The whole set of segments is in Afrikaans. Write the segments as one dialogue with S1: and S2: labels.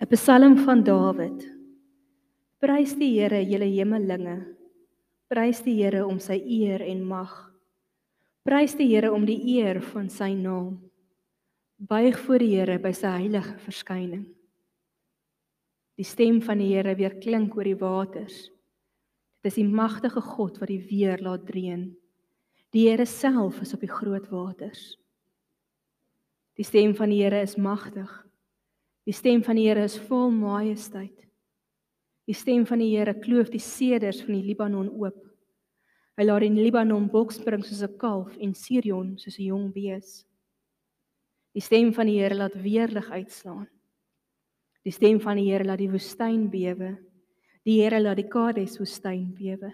S1: 'n Psalm van Dawid. Prys die Here, julle hemelinge. Prys die Here om sy eer en mag. Prys die Here om die eer van sy naam. Buig voor die Here by sy heilige verskyning. Die stem van die Here weer klink oor die waters. Dit is die magtige God wat die weer laat dreun. Die Here self is op die groot waters. Die stem van die Here is magtig. Die stem van die Here is vol majesteit. Die stem van die Here kloof die seders van die Libanon oop. Hy laat die Libanon bokspring soos 'n kalf en Sirion soos 'n jong bees. Die stem van die Here laat weerlig uitslaan. Die stem van die Here laat die woestyn bewe. Die Here laat die Kades woestyn bewe.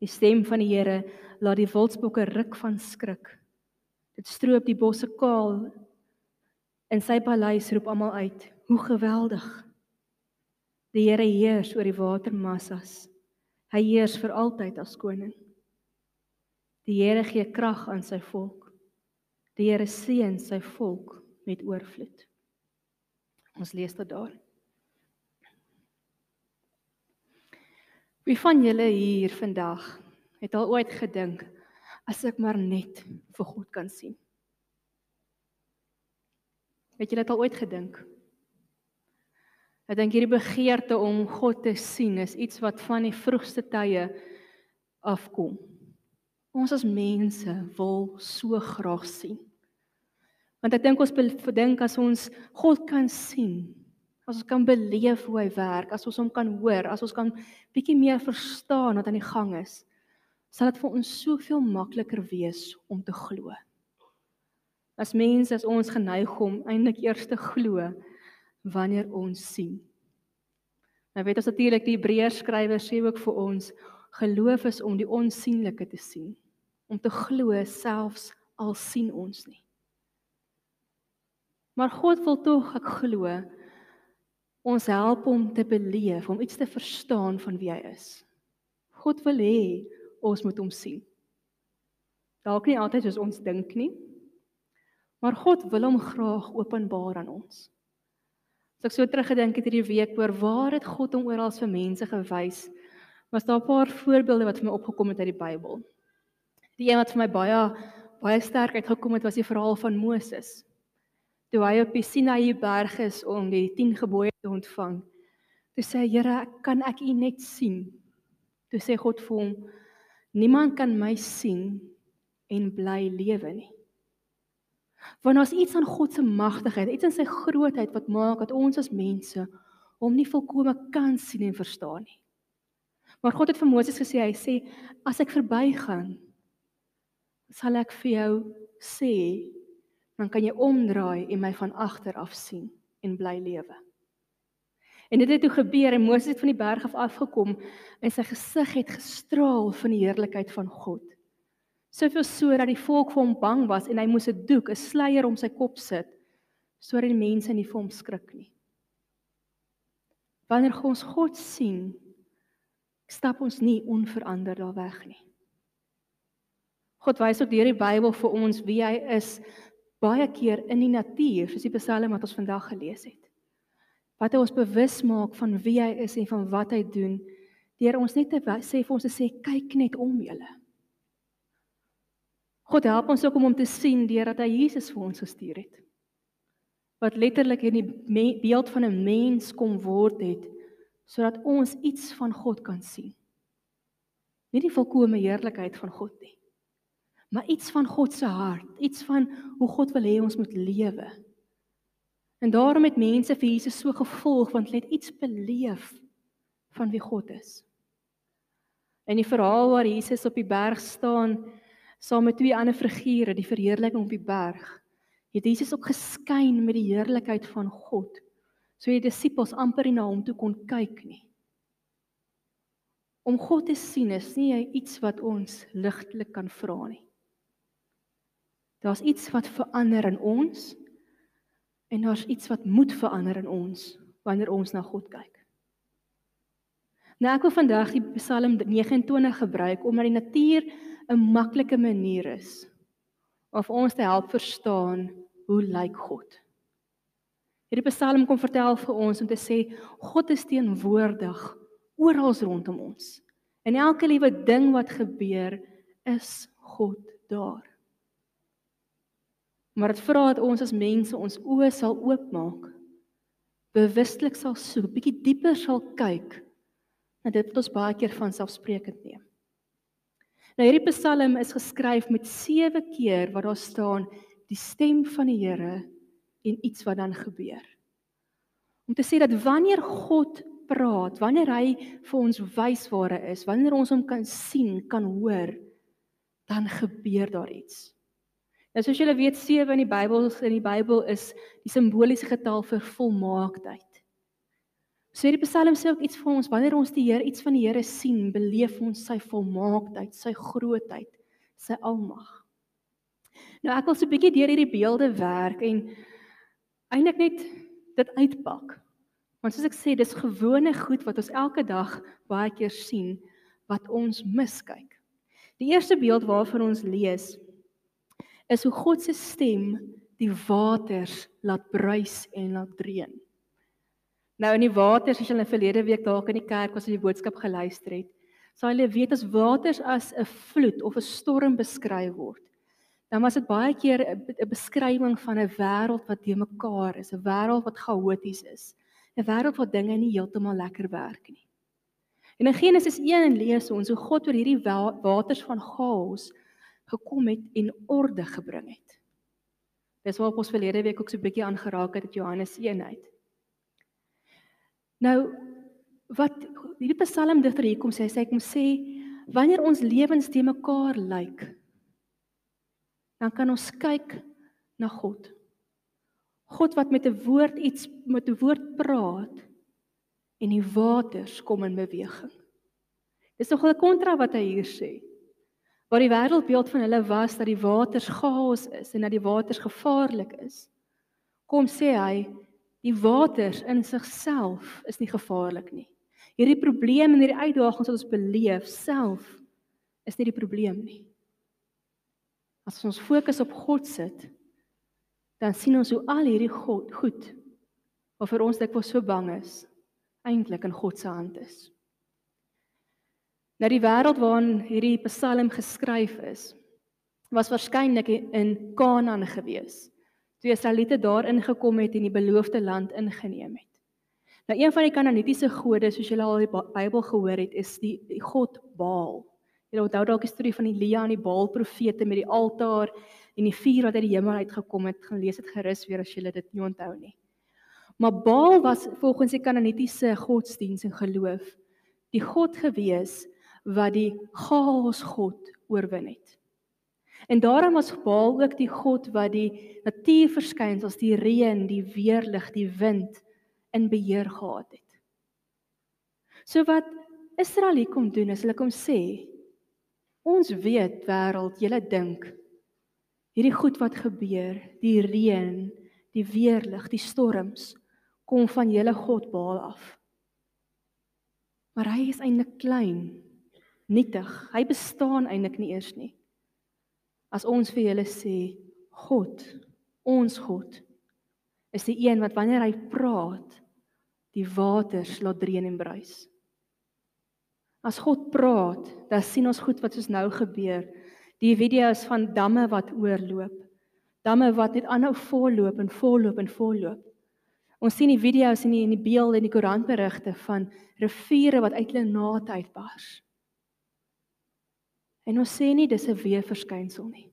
S1: Die stem van die Here laat die wildsbokke ruk van skrik. Dit stroop die bosse kaal. In sy paleis roep almal uit: "Hoe geweldig!" Die Here heers oor die watermassas. Hy heers vir altyd as koning. Die Here gee krag aan sy volk. Die Here seën sy volk met oorvloed. Ons lees dit daar. Wie van julle hier vandag het al ooit gedink as ek maar net vir God kan sien? Het jy dit al ooit gedink? Ek dink hierdie begeerte om God te sien is iets wat van die vroegste tye afkom. Ons as mense wil so graag sien. Want ek dink ons bedink as ons God kan sien, As ons kan beleef hoe hy werk, as ons hom kan hoor, as ons kan bietjie meer verstaan wat aan die gang is, sal dit vir ons soveel makliker wees om te glo. As mense as ons geneig om eintlik eers te glo wanneer ons sien. Nou weet ons natuurlik die Hebreërs skrywer sê ook vir ons geloof is om die onsigbare te sien, om te glo selfs al sien ons nie. Maar God wil tog ek glo ons help hom te beleef, om iets te verstaan van wie hy is. God wil hê ons moet hom sien. Dalk nie altyd soos ons dink nie, maar God wil hom graag openbaar aan ons. As ek so teruggedink het hierdie week oor waar het God hom oral vir mense gewys, was daar 'n paar voorbeelde wat vir my opgekom het uit die Bybel. Die een wat vir my baie baie sterk uitgekom het was die verhaal van Moses toe hy op die Sinaï berg is om die 10 gebooie te ontvang. Toe sê hy: "Here, kan ek U net sien?" Toe sê God vir hom: "Niemand kan my sien en bly lewe nie." Want as iets aan God se magtigheid, iets in sy grootheid wat maak dat ons as mense hom nie volkome kan sien en verstaan nie. Maar God het vir Moses gesê, hy sê as ek verbygaan, sal ek vir jou sê dan kan jy omdraai en my van agter af sien en bly lewe. En dit het toe gebeur en Moses het van die berg af afgekom en sy gesig het gestraal van die heerlikheid van God. Soveel so dat die volk vir hom bang was en hy moes 'n doek, 'n sluier om sy kop sit sodat die mense nie vir hom skrik nie. Wanneer ons God sien, stap ons nie onveranderd daar weg nie. God wys ook deur die Bybel vir ons wie hy is baie keer in die natuur, soos die Psalm wat ons vandag gelees het. Wat hy ons bewus maak van wie hy is en van wat hy doen, deur ons net te sê vir ons te sê kyk net om julle. God help ons ook om hom te sien deurdat hy Jesus vir ons gestuur het. Wat letterlik in die beeld van 'n mens kom word het sodat ons iets van God kan sien. Nie die volkomme heerlikheid van God nie maar iets van God se hart, iets van hoe God wil hê ons moet lewe. En daarom het mense vir Jesus so gevolg want hulle het iets beleef van wie God is. In die verhaal waar Jesus op die berg staan saam met twee ander figure, die verheerliking op die berg, het Jesus ook geskyn met die heerlikheid van God. So die disippels amper nie na hom toe kon kyk nie. Om God te sien is nie iets wat ons ligtelik kan vra nie. Daar's iets wat verander in ons en daar's iets wat moet verander in ons wanneer ons na God kyk. Nou ek wil vandag die Psalm 29 gebruik omdat die natuur 'n maklike manier is om ons te help verstaan hoe lyk God. Hierdie Psalm kom vertel vir ons om te sê God is teenwoordig oral rondom ons. In elke liewe ding wat gebeur, is God daar. Maar dit vra dat ons as mense ons oë sal oopmaak. Bewustelik sal soek, bietjie dieper sal kyk na dit wat ons baie keer van selfsprekend neem. Nou hierdie Psalm is geskryf met 7 keer waar daar staan die stem van die Here en iets wat dan gebeur. Om te sê dat wanneer God praat, wanneer hy vir ons wys waar hy is, wanneer ons hom kan sien, kan hoor, dan gebeur daar iets. Nou soos julle weet, 7 in die Bybel in die Bybel is die simboliese getal vir volmaaktheid. So hierdie Psalm sê ook iets vir ons wanneer ons die Here iets van die Here sien, beleef ons sy volmaaktheid, sy grootheid, sy almag. Nou ek wil so 'n bietjie deur hierdie beelde werk en eintlik net dit uitpak. Want soos ek sê, dis gewone goed wat ons elke dag baie keer sien wat ons miskyk. Die eerste beeld waarvan ons lees is hoe God se stem die waters laat bruis en laat dreun. Nou in die waters, as jy hulle verlede week dalk in die kerk was en die boodskap geluister het, sal hulle weet as waters as 'n vloed of 'n storm beskryf word. Dan was dit baie keer 'n beskrywing van 'n wêreld wat te mekaar is, 'n wêreld wat chaoties is, 'n wêreld waar dinge nie heeltemal lekker werk nie. En in Genesis 1 lees ons hoe God oor hierdie waters van chaos gekom het en orde gebring het. Dis waar ons verlede week ook so 'n bietjie aangeraak het met Johannes 1 uit. Nou wat hierdie psalmdigter hier kom sê, hy kom sê wanneer ons lewens te mekaar lyk, dan kan ons kyk na God. God wat met 'n woord iets met 'n woord praat en die waters kom in beweging. Dis nogal 'n kontra wat hy hier sê waar die wêreldbeeld van hulle was dat die waters chaos is en dat die waters gevaarlik is. Kom sê hy, die waters in sigself is nie gevaarlik nie. Hierdie probleme en hierdie uitdagings wat ons beleef self is nie die probleem nie. As ons fokus op God sit, dan sien ons hoe al hierdie God goed wat vir ons dikwels so bang is, eintlik in God se hand is. Nou die wêreld waarin hierdie Psalm geskryf is, was waarskynlik in Kanaan gewees. Toe Israeliete daar ingekom het en die beloofde land ingeneem het. Nou een van die Kanaanitiese gode, soos julle al die Bybel gehoor het, is die, die god Baal. Julle onthou dalk die storie van Elia en die Baal profete met die altaar en die vuur wat uit die hemel uitgekom het. Gaan lees dit gerus weer as julle dit nie onthou nie. Maar Baal was volgens die Kanaanitiese godsdiens en geloof die god gewees wat die chaos God oorwin het. En daarom was Baal ook die god wat die natuurverskynsels, die reën, die weerlig, die wind in beheer gehad het. So wat Israel hier kom doen is hulle kom sê ons weet wêreld, julle dink hierdie goed wat gebeur, die reën, die weerlig, die storms kom van julle God Baal af. Maar hy is eintlik klein nietig. Hy bestaan eintlik nie eers nie. As ons vir julle sê God, ons God is die een wat wanneer hy praat, die waters laat dreun en bruis. As God praat, dan sien ons goed wat soos nou gebeur. Die video's van damme wat oorloop. Damme wat net aanhou volloop en volloop en volloop. Ons sien die video's en die in die beelde en die koerantberigte van riviere wat uit hulle naad uitbars. En ons sê nie dis 'n weerverskynsel nie.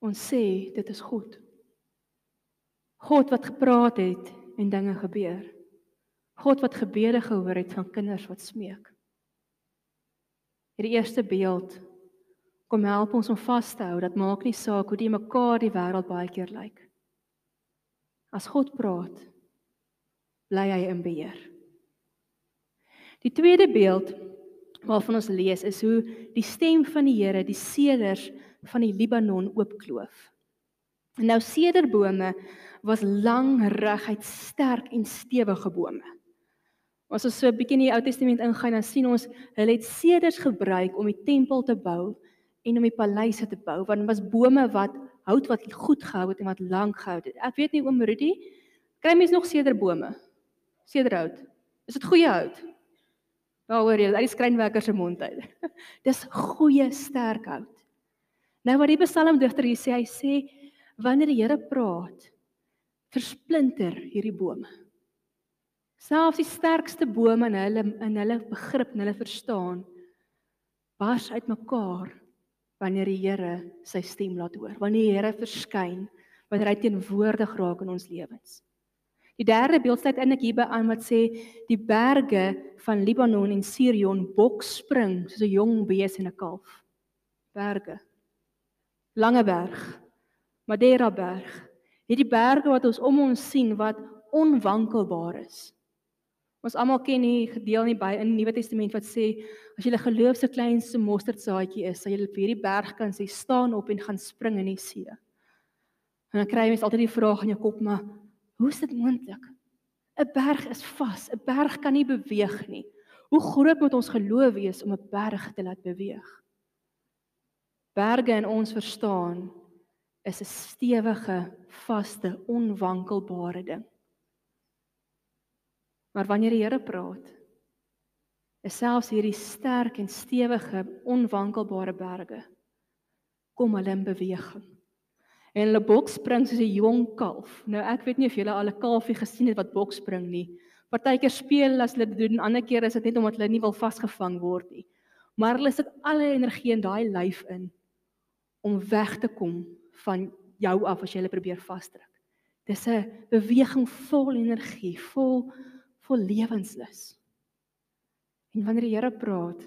S1: Ons sê dit is God. God wat gepraat het en dinge gebeur. God wat gebede gehoor het van kinders wat smeek. Hierdie eerste beeld kom help ons om vas te hou dat maak nie saak hoe die mekaar die wêreld baie keer lyk. As God praat, bly hy in beheer. Die tweede beeld waarvan ons lees is hoe die stem van die Here die seders van die Libanon oopkloof. En nou sederbome was lang, reguit, sterk en stewige bome. As ons so 'n bietjie in die Ou Testament ingaan, dan sien ons hulle het seders gebruik om die tempel te bou en om die paleise te bou, want dit was bome wat hout wat goed gehou het en wat lank gehou het. Ek weet nie oom Rudy, Kry mens nog sederbome? Sederhout. Is dit goeie hout? Daaroor jy uit die skrynwerker se mond uit. Dis goeie sterk hout. Nou wat die psalmdigter hier sê, hy sê wanneer die Here praat, versplinter hierdie bome. Selfs die sterkste bome in hulle in hulle begrip en hulle verstaan bars uitmekaar wanneer die Here sy stem laat hoor. Wanneer die Here verskyn, wanneer hy teenwoordig raak in ons lewens. Die derde beeld sluit eintlik hierby aan wat sê die berge van Libanon en Sirion bokspring soos 'n jong bees en 'n kalf. Berge. Langeberg. Madeira berg. Hierdie berge wat ons om ons sien wat onwankelbaar is. Ons almal ken hier gedeel nie by in die Nuwe Testament wat sê as jy 'n geloof se kleinste mosterdsaadjie is, sal jy op hierdie berg kan sê staan op en gaan spring in die see. En dan kry jy mens altyd die vraag in jou kop, maar Hoe is dit moontlik? 'n Berg is vas, 'n berg kan nie beweeg nie. Hoe groot moet ons geloof wees om 'n berg te laat beweeg? Berge in ons verstaan is 'n stewige, vaste, onwankelbare ding. Maar wanneer die Here praat, is selfs hierdie sterk en stewige, onwankelbare berge kom hulle in beweging en hulle bokspring soos 'n jong kalf. Nou ek weet nie of julle al 'n kalfie gesien het wat bokspring nie. Partykeer speel as hulle dit doen, ander keer is dit net omdat hulle nie wil vasgevang word nie. Maar hulle sit alle energie in daai lyf in om weg te kom van jou af as jy hulle probeer vasdruk. Dis 'n beweging vol energie, vol vol lewenslus. En wanneer die Here praat,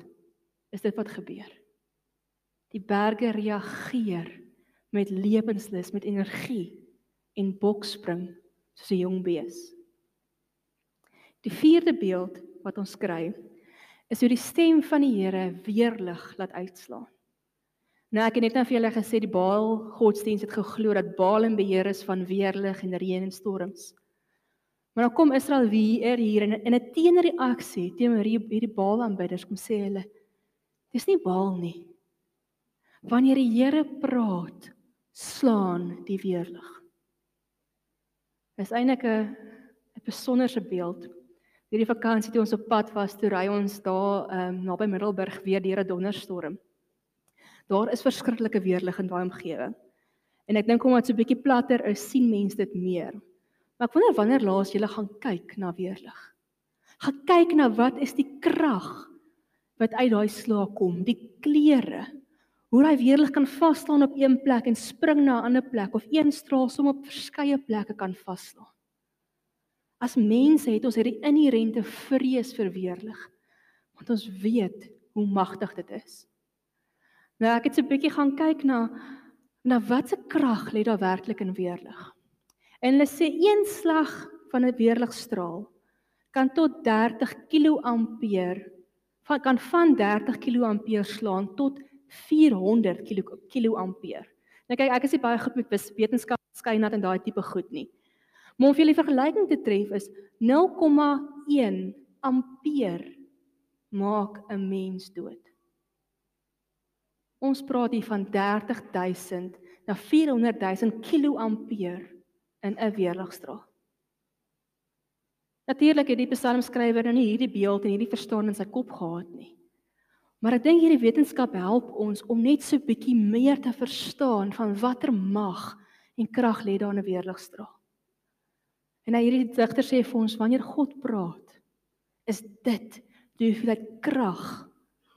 S1: is dit wat gebeur. Die berge reageer met lewenslus, met energie en bokspring soos 'n jong bees. Die vierde beeld wat ons kry, is hoe die stem van die Here weerlig laat uitslaan. Nou ek het net nou vir julle gesê die Baal godsdienst het geglo dat Baal en beheer is van weerlig en reën en storms. Maar dan kom Israel weer hier en in 'n teenreaksie teenoor hierdie Baal aanbidders kom sê hulle dis nie Baal nie. Wanneer die Here praat, slaan die weerlig. Is eintlik 'n 'n besonderse beeld. Hierdie vakansie toe ons op pad was, toe ry ons daar ehm um, naby Middelburg weer deur 'n donderstorm. Daar is verskriklike weerlig in daai omgewing. En ek dink omdat so 'n bietjie platter is, sien mense dit meer. Maar ek wonder wanneer laas jy gaan kyk na weerlig. Gaan kyk na wat is die krag wat uit daai slaap kom, die kleure, hoe hy weerlig kan vas staan op een plek en spring na 'n ander plek of een straal som op verskeie plekke kan vas staan. As mense het ons hierdie inherente vrees vir weerlig want ons weet hoe magtig dit is. Nou ek het so 'n bietjie gaan kyk na na watse krag lê daar werklik in weerlig. En hulle sê een slag van 'n weerligstraal kan tot 30 kA van kan van 30 kA slaan tot 400 kilo kilo ampere. Nou kyk, ek is nie baie goed met wetenskap skynat en daai tipe goed nie. Maar om vir julle vergelyking te tref is 0,1 ampere maak 'n mens dood. Ons praat hier van 30000 na 400000 kilo ampere in 'n weerligstraal. Natuurlik het die psalmskrywer nou nie hierdie beeld en hierdie verstaan in sy kop gehad nie. Maar ek dink hierdie wetenskap help ons om net so bietjie meer te verstaan van watter mag en krag lê daar in 'n weerligstraal. En hierdie digter sê vir ons wanneer God praat, is dit die hoeveelheid krag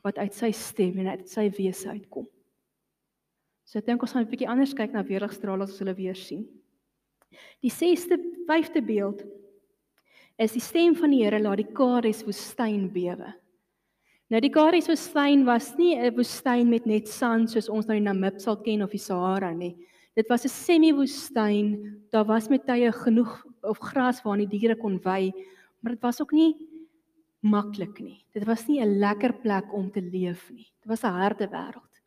S1: wat uit sy stem en uit sy wese uitkom. So ek dink ons gaan 'n bietjie anders kyk na weerligstrale as ons hulle weer sien. Die 6ste, 5de beeld is die stem van die Here laat die Kades woestyn bewe. Nou die Karies woestyn was nie 'n woestyn met net sand soos ons nou in Namib sal ken of die Sahara nie. Dit was 'n semi-woestyn. Daar was met tye genoeg of gras waar die diere kon wei, maar dit was ook nie maklik nie. Dit was nie 'n lekker plek om te leef nie. Dit was 'n harde wêreld.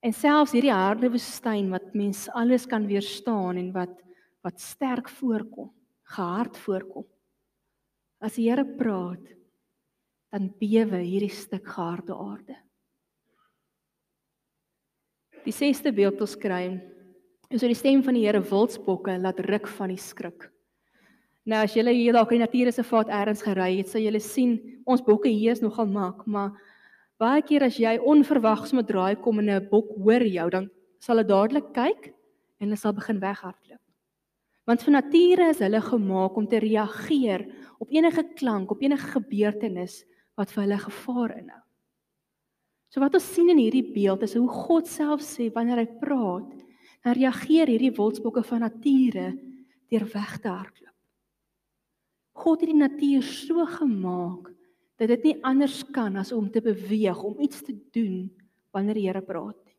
S1: En selfs hierdie harde woestyn wat mens alles kan weerstaan en wat wat sterk voorkom, gehard voorkom. As die Here praat, dan bewe hierdie stuk harde aarde. Die sesde beeld ons kry is oor die stem van die Here wildsbokke laat ruk van die skrik. Nou as julle hier dalk in die natuurreservaat eers gery het, sal julle sien ons bokke hier is nogal mak, maar baie keer as jy onverwags met draai kom en 'n bok hoor jou, dan sal dit dadelik kyk en hulle sal begin weghardloop. Want van nature is hulle gemaak om te reageer op enige klank, op enige gebeurtenis wat vir hulle gevaar inhou. So wat ons sien in hierdie beeld is hoe God self sê wanneer hy praat, dan reageer hierdie wildsbokke van nature deur weg te hardloop. God het die natuur so gemaak dat dit nie anders kan as om te beweeg, om iets te doen wanneer die Here praat nie.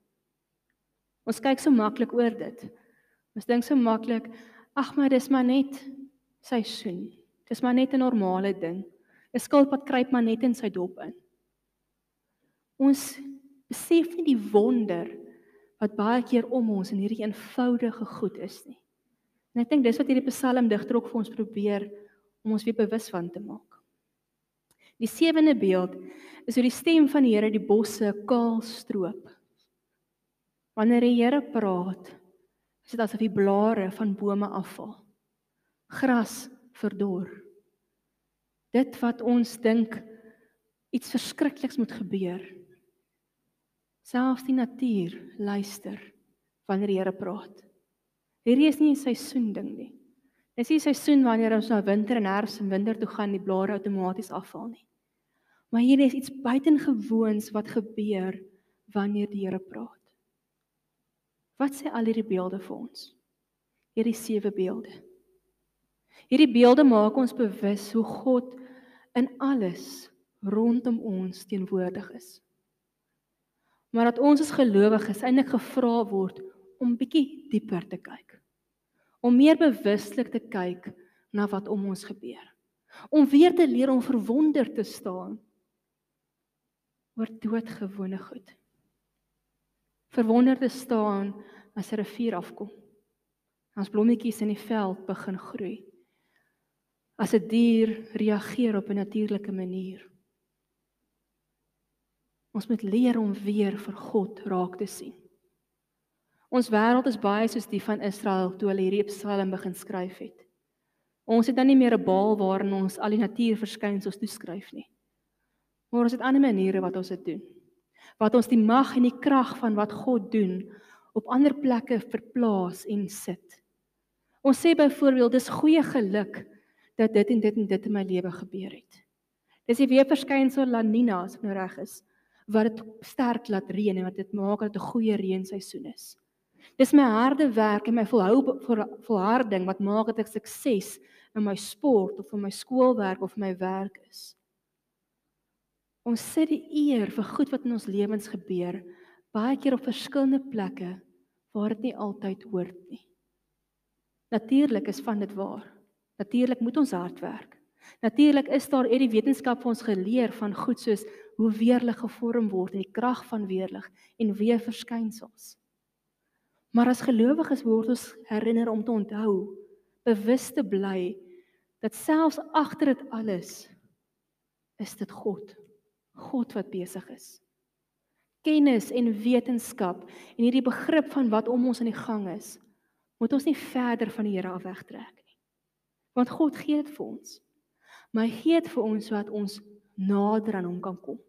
S1: Ons kyk so maklik oor dit. Ons dink so maklik, ag maar dis maar net seisoen. Dis maar net 'n normale ding. 'n Skilpad kruip maar net in sy dop in. Ons besef nie die wonder wat baie keer om ons in hierdie eenvoudige goed is nie. En ek dink dis wat hierdie psalmdigter ook vir ons probeer om ons weer bewus van te maak. Die sewende beeld is hoe die stem van die Here die bosse kaal stroop. Wanneer die Here praat, is dit asof die blare van bome afval. Gras verdor. Dit wat ons dink iets verskrikliks moet gebeur. Selfs die natuur luister wanneer die Here praat. Hierdie is nie 'n seisoen ding nie. Dis nie seisoen wanneer ons na winter en herfs en winter toe gaan die blare outomaties afval nie. Maar hier is iets buitengewoons wat gebeur wanneer die Here praat. Wat sê al hierdie beelde vir ons? Hierdie sewe beelde. Hierdie beelde maak ons bewus hoe God in alles rondom ons teenwoordig is. Maar dat ons as gelowiges eintlik gevra word om bietjie dieper te kyk om meer bewuslik te kyk na wat om ons gebeur. Om weer te leer om verwonder te staan oor doodgewone goed. Verwonder te staan as 'n rivier afkom. As blommetjies in die veld begin groei. As 'n dier reageer op 'n natuurlike manier. Ons moet leer om weer vir God raak te sien. Ons wêreld is baie soos die van Israel toe hulle hierdie Psalm begin skryf het. Ons het dan nie meer 'n baal waarin ons al die natuurverskynsels toeskryf nie. Maar ons het ander maniere wat ons dit doen. Wat ons die mag en die krag van wat God doen op ander plekke verplaas en sit. Ons sê byvoorbeeld dis goeie geluk dat dit en dit en dit in my lewe gebeur het. Dis die weerverskynsel La Nina as ek nou reg is wat dit sterk laat reën en wat dit maak dat 'n goeie reenseisoen is. Dis my harde werk en my volhou volharding wat maak dat ek sukses in my sport of in my skoolwerk of my werk is. Ons sit die eer vir goed wat in ons lewens gebeur baie keer op verskillende plekke waar dit nie altyd hoort nie. Natuurlik is van dit waar. Natuurlik moet ons hard werk. Natuurlik is daar uit die wetenskap vir ons geleer van goed soos hoe weerlig gevorm word en die krag van weerlig en weer verskynsels. Maar as gelowiges word ons herinner om te onthou, bewus te bly dat selfs agter dit alles is dit God. God wat besig is. Kennis en wetenskap en hierdie begrip van wat om ons aan die gang is, moet ons nie verder van die Here af wegtrek. Want God gee dit vir ons. Maar hy gee dit vir ons sodat ons nader aan hom kan kom.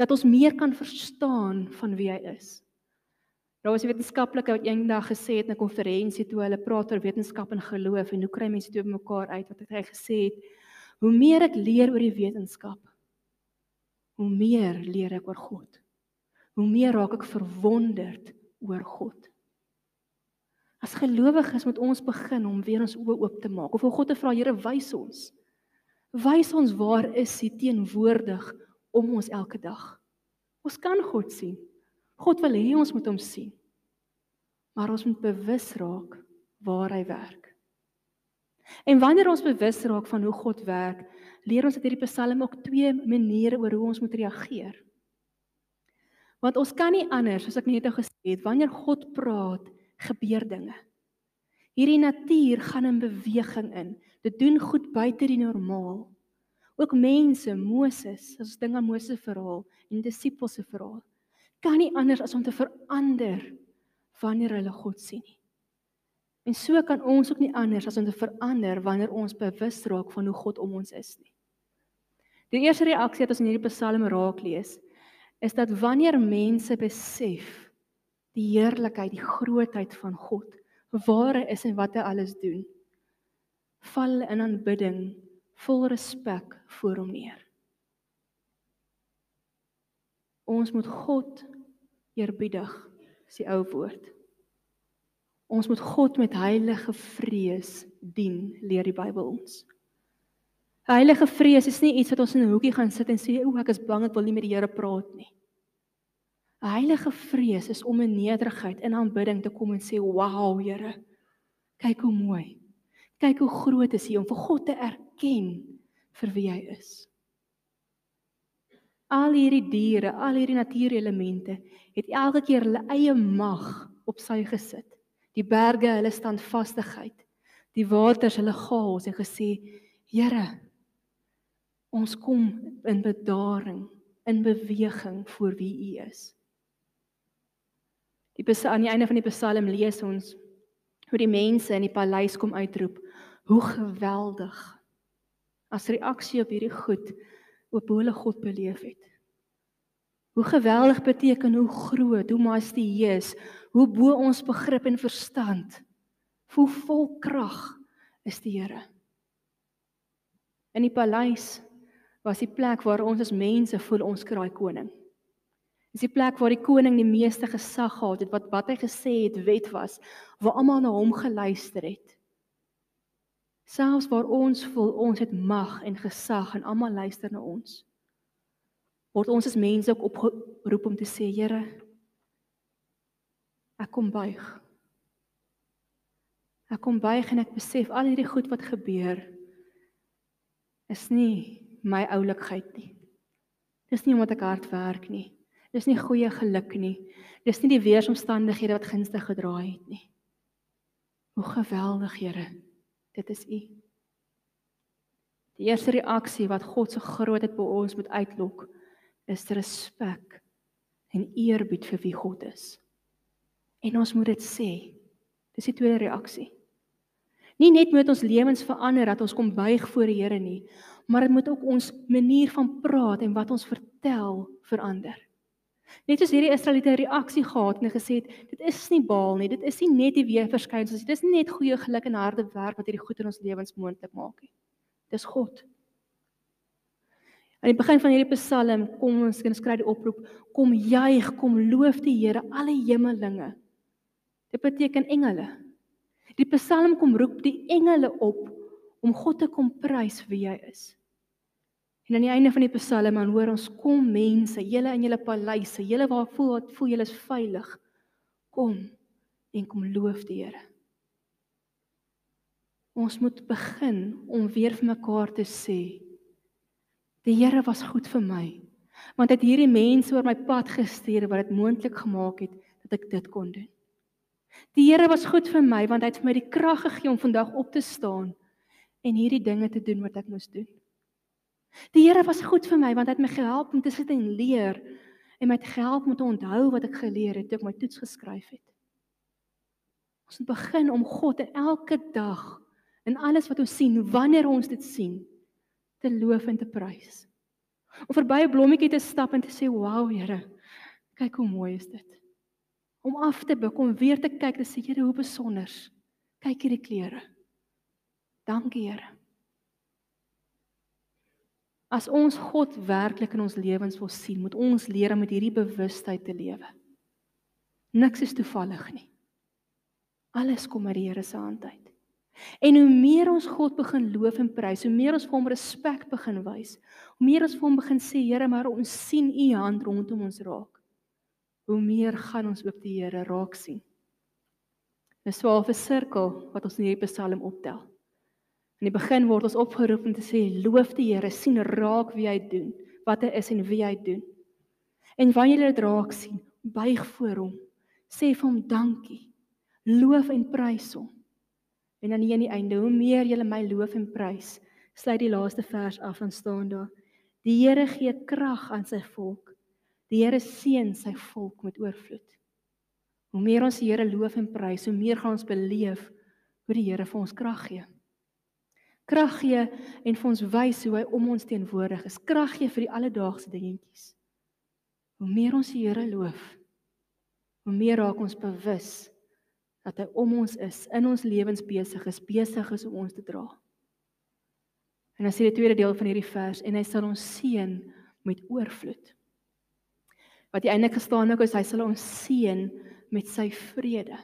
S1: Dat ons meer kan verstaan van wie hy is. Daar was 'n wetenskaplike wat eendag gesê het in 'n konferensie toe hulle praat oor wetenskap en geloof en hoe kry mense dit mekaar uit wat hy gesê het hoe meer ek leer oor die wetenskap hoe meer leer ek oor God hoe meer raak ek verwonderd oor God As gelowiges moet ons begin om weer ons oë oop te maak of om God te vra Here wys ons wys ons waar is hy teenwoordig om ons elke dag Ons kan God sien God wil hê ons moet hom sien. Maar ons moet bewus raak waar hy werk. En wanneer ons bewus raak van hoe God werk, leer ons uit hierdie Psalm ook twee maniere oor hoe ons moet reageer. Want ons kan nie anders, soos ek net nou gesê het, wanneer God praat, gebeur dinge. Hierdie natuur gaan in beweging in. Dit doen goed buite die normaal. Ook mense, Moses, as ons dink aan Moses se verhaal en disippels se verhaal, kan nie anders as om te verander wanneer hulle God sien nie. En so kan ons ook nie anders as om te verander wanneer ons bewus raak van hoe God om ons is nie. Die eerste reaksie wat ons in hierdie Psalm raak lees, is dat wanneer mense besef die heerlikheid, die grootheid van God, waar hy is en wat hy alles doen, val in aanbidding vol respek voor hom neer. Ons moet God eerbiedig, is die ou woord. Ons moet God met heilige vrees dien, leer die Bybel ons. Heilige vrees is nie iets wat ons in 'n hoekie gaan sit en sê o, ek is bang ek wil nie met die Here praat nie. 'n Heilige vrees is om in nederigheid in aanbidding te kom en sê, "Wow, Here. Kyk hoe mooi. Kyk hoe groot is U om vir God te erken vir wie hy is." Al hierdie diere, al hierdie natuurelemente het elke keer hulle eie mag op sy gesit. Die berge, hulle standvastigheid. Die waters, hulle chaos en gesê, "Here, ons kom in bedaring, in beweging voor wie U is." Die aan die einde van die Psalm lees ons hoe die mense in die paleis kom uitroep: "Hoe geweldig!" As reaksie op hierdie goed op hoe hulle God beleef het. Hoe geweldig beteken hoe groot, hoe majestueus, hoe bo ons begrip en verstand. Hoe vol krag is die Here. In die paleis was die plek waar ons as mense voel ons kraai koning. Dis die plek waar die koning die meeste gesag gehad het, wat wat hy gesê het wet was, waar almal na hom geluister het. Selfs waar ons voel ons het mag en gesag en almal luister na ons. Word ons as mense ook opgeroep om te sê, Here, ek kom buig. Ek kom buig en ek besef al hierdie goed wat gebeur is nie my oulikheid nie. Dis nie omdat ek hard werk nie. Dis nie goeie geluk nie. Dis nie die weeromstandighede wat gunstig gedraai het nie. Hoe geweldig, Here. Dit is U. Die eerste reaksie wat God se grootheid by ons moet uitlok, is respek en eerbied vir wie God is. En ons moet dit sê. Dis die tweede reaksie. Nie net moet ons lewens verander dat ons kom buig voor die Here nie, maar dit moet ook ons manier van praat en wat ons vertel verander. Net soos hierdie Israeliete reaksie gehad en gesê het, dit is nie Baal nie, dit is nie net die dit is nie net goeie geluk en harde werk wat hierdie goed in ons lewens moontlik maak nie. Dis God. Aan die begin van hierdie Psalm kom ons kan skryf die oproep, kom juig, kom loof die Here, alle hemelinge. Dit beteken engele. Die Psalm kom roep die engele op om God te kom prys wie hy is. En aan die einde van die Psalm dan hoor ons kom mense, julle in julle paleise, julle waar voel wat voel julle is veilig. Kom en kom loof die Here. Ons moet begin om weer vir mekaar te sê die Here was goed vir my want het hierdie mense oor my pad gestuur wat dit moontlik gemaak het dat ek dit kon doen. Die Here was goed vir my want hy het vir my die krag gegee om vandag op te staan en hierdie dinge te doen wat ek moes doen. Die Here was goed vir my want hy het my gehelp om te sit en leer en my het gehelp om te onthou wat ek geleer het toe ek my toets geskryf het. Ons moet begin om God in elke dag in alles wat ons sien, wanneer ons dit sien, te loof en te prys. Om verby 'n blommetjie te stap en te sê, "Wow, Here, kyk hoe mooi is dit." Om af te buig om weer te kyk en sê, "Here, hoe besonder. Kyk hierdie kleure." Dankie, Here. As ons God werklik in ons lewens wil sien, moet ons leer om met hierdie bewustheid te lewe. Niks is toevallig nie. Alles kom uit die Here se hand uit. En hoe meer ons God begin loof en prys, hoe meer ons vir hom respek begin wys, hoe meer ons vir hom begin sê, Here, maar ons sien u hand rondom ons raak. Hoe meer gaan ons ook die Here raak sien. Dis swaar 'n sirkel wat ons in hierdie Psalm optel. In die begin word ons opgeroep om te sê loof die Here, sien raak wie hy doen, wat hy is en wie hy doen. En wanneer jy dit raak sien, buig voor hom, sê vir hom dankie. Loof en prys hom. En dan hier aan die einde, hoe meer jy my loof en prys, sluit die laaste vers af en staan daar: Die Here gee krag aan sy volk. Die Here seën sy volk met oorvloed. Hoe meer ons die Here loof en prys, hoe meer gaan ons beleef hoe die Here vir ons krag gee. Krag gee en vir ons wys hoe hy om ons teenwoordig is. Krag gee vir die alledaagse dingetjies. Hoe meer ons die Here loof, hoe meer raak ons bewus dat hy om ons is, in ons lewens besig is, besig is om ons te dra. En dan sê die tweede deel van hierdie vers en hy sal ons seën met oorvloed. Wat die einde gestaan ook is hy sal ons seën met sy vrede.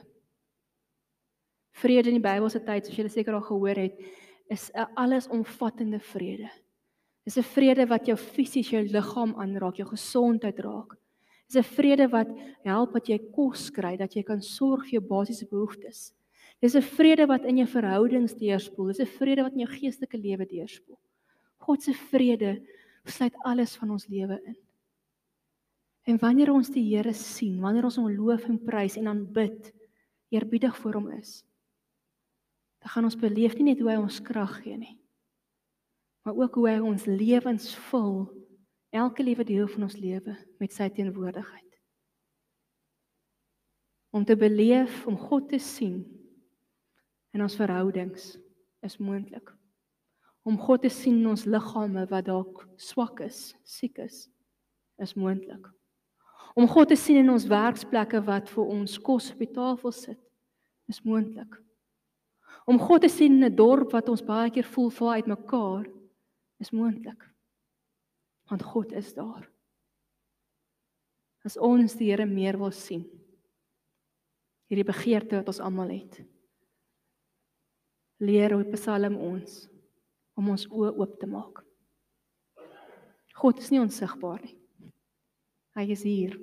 S1: Vrede in die Bybelse tyd, soos julle seker al gehoor het, is 'n allesomvattende vrede. Dis 'n vrede wat jou fisies jou liggaam aanraak, jou gesondheid raak. Dis 'n vrede wat help dat jy kos kry, dat jy kan sorg vir jou basiese behoeftes. Dis 'n vrede wat in jou verhoudings deurspoel. Dis 'n vrede wat in jou geestelike lewe deurspoel. God se vrede sluit alles van ons lewe in. En wanneer ons die Here sien, wanneer ons hom loof en prys en aanbid, eerbiedig voor hom is, dan gaan ons beleef nie net hoe hy ons krag gee nie, maar ook hoe hy ons lewens vul, elke liewe deel van ons lewe met sy teenwoordigheid. Om te beleef om God te sien in ons verhoudings is moontlik. Om God te sien in ons liggame wat dalk swak is, siek is, is moontlik. Om God te sien in ons werksplekke wat vir ons kos op die tafel sit, is moontlik. Om God te sien in 'n dorp wat ons baie keer voel val uitmekaar, is moontlik. Want God is daar. As ons die Here meer wil sien. Hierdie begeerte wat ons almal het. Leer op Psalm ons om ons oë oop te maak. God is nie onsigbaar nie. Hy is hier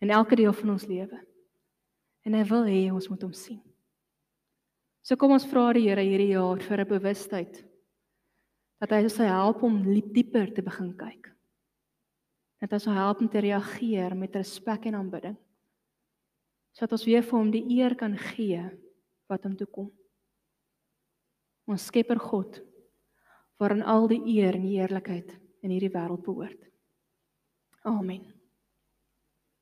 S1: in elke deel van ons lewe. En hy wil hê ons moet hom sien. So kom ons vra die Here hierdie jaar vir 'n bewustheid dat hy ons help om dieper te begin kyk. Dat ons help om te reageer met respek en aanbidding. Sodat ons weer vir hom die eer kan gee wat hom toe kom. Ons Skepper God, waarin al die eer en die heerlikheid in hierdie wêreld behoort. Amen.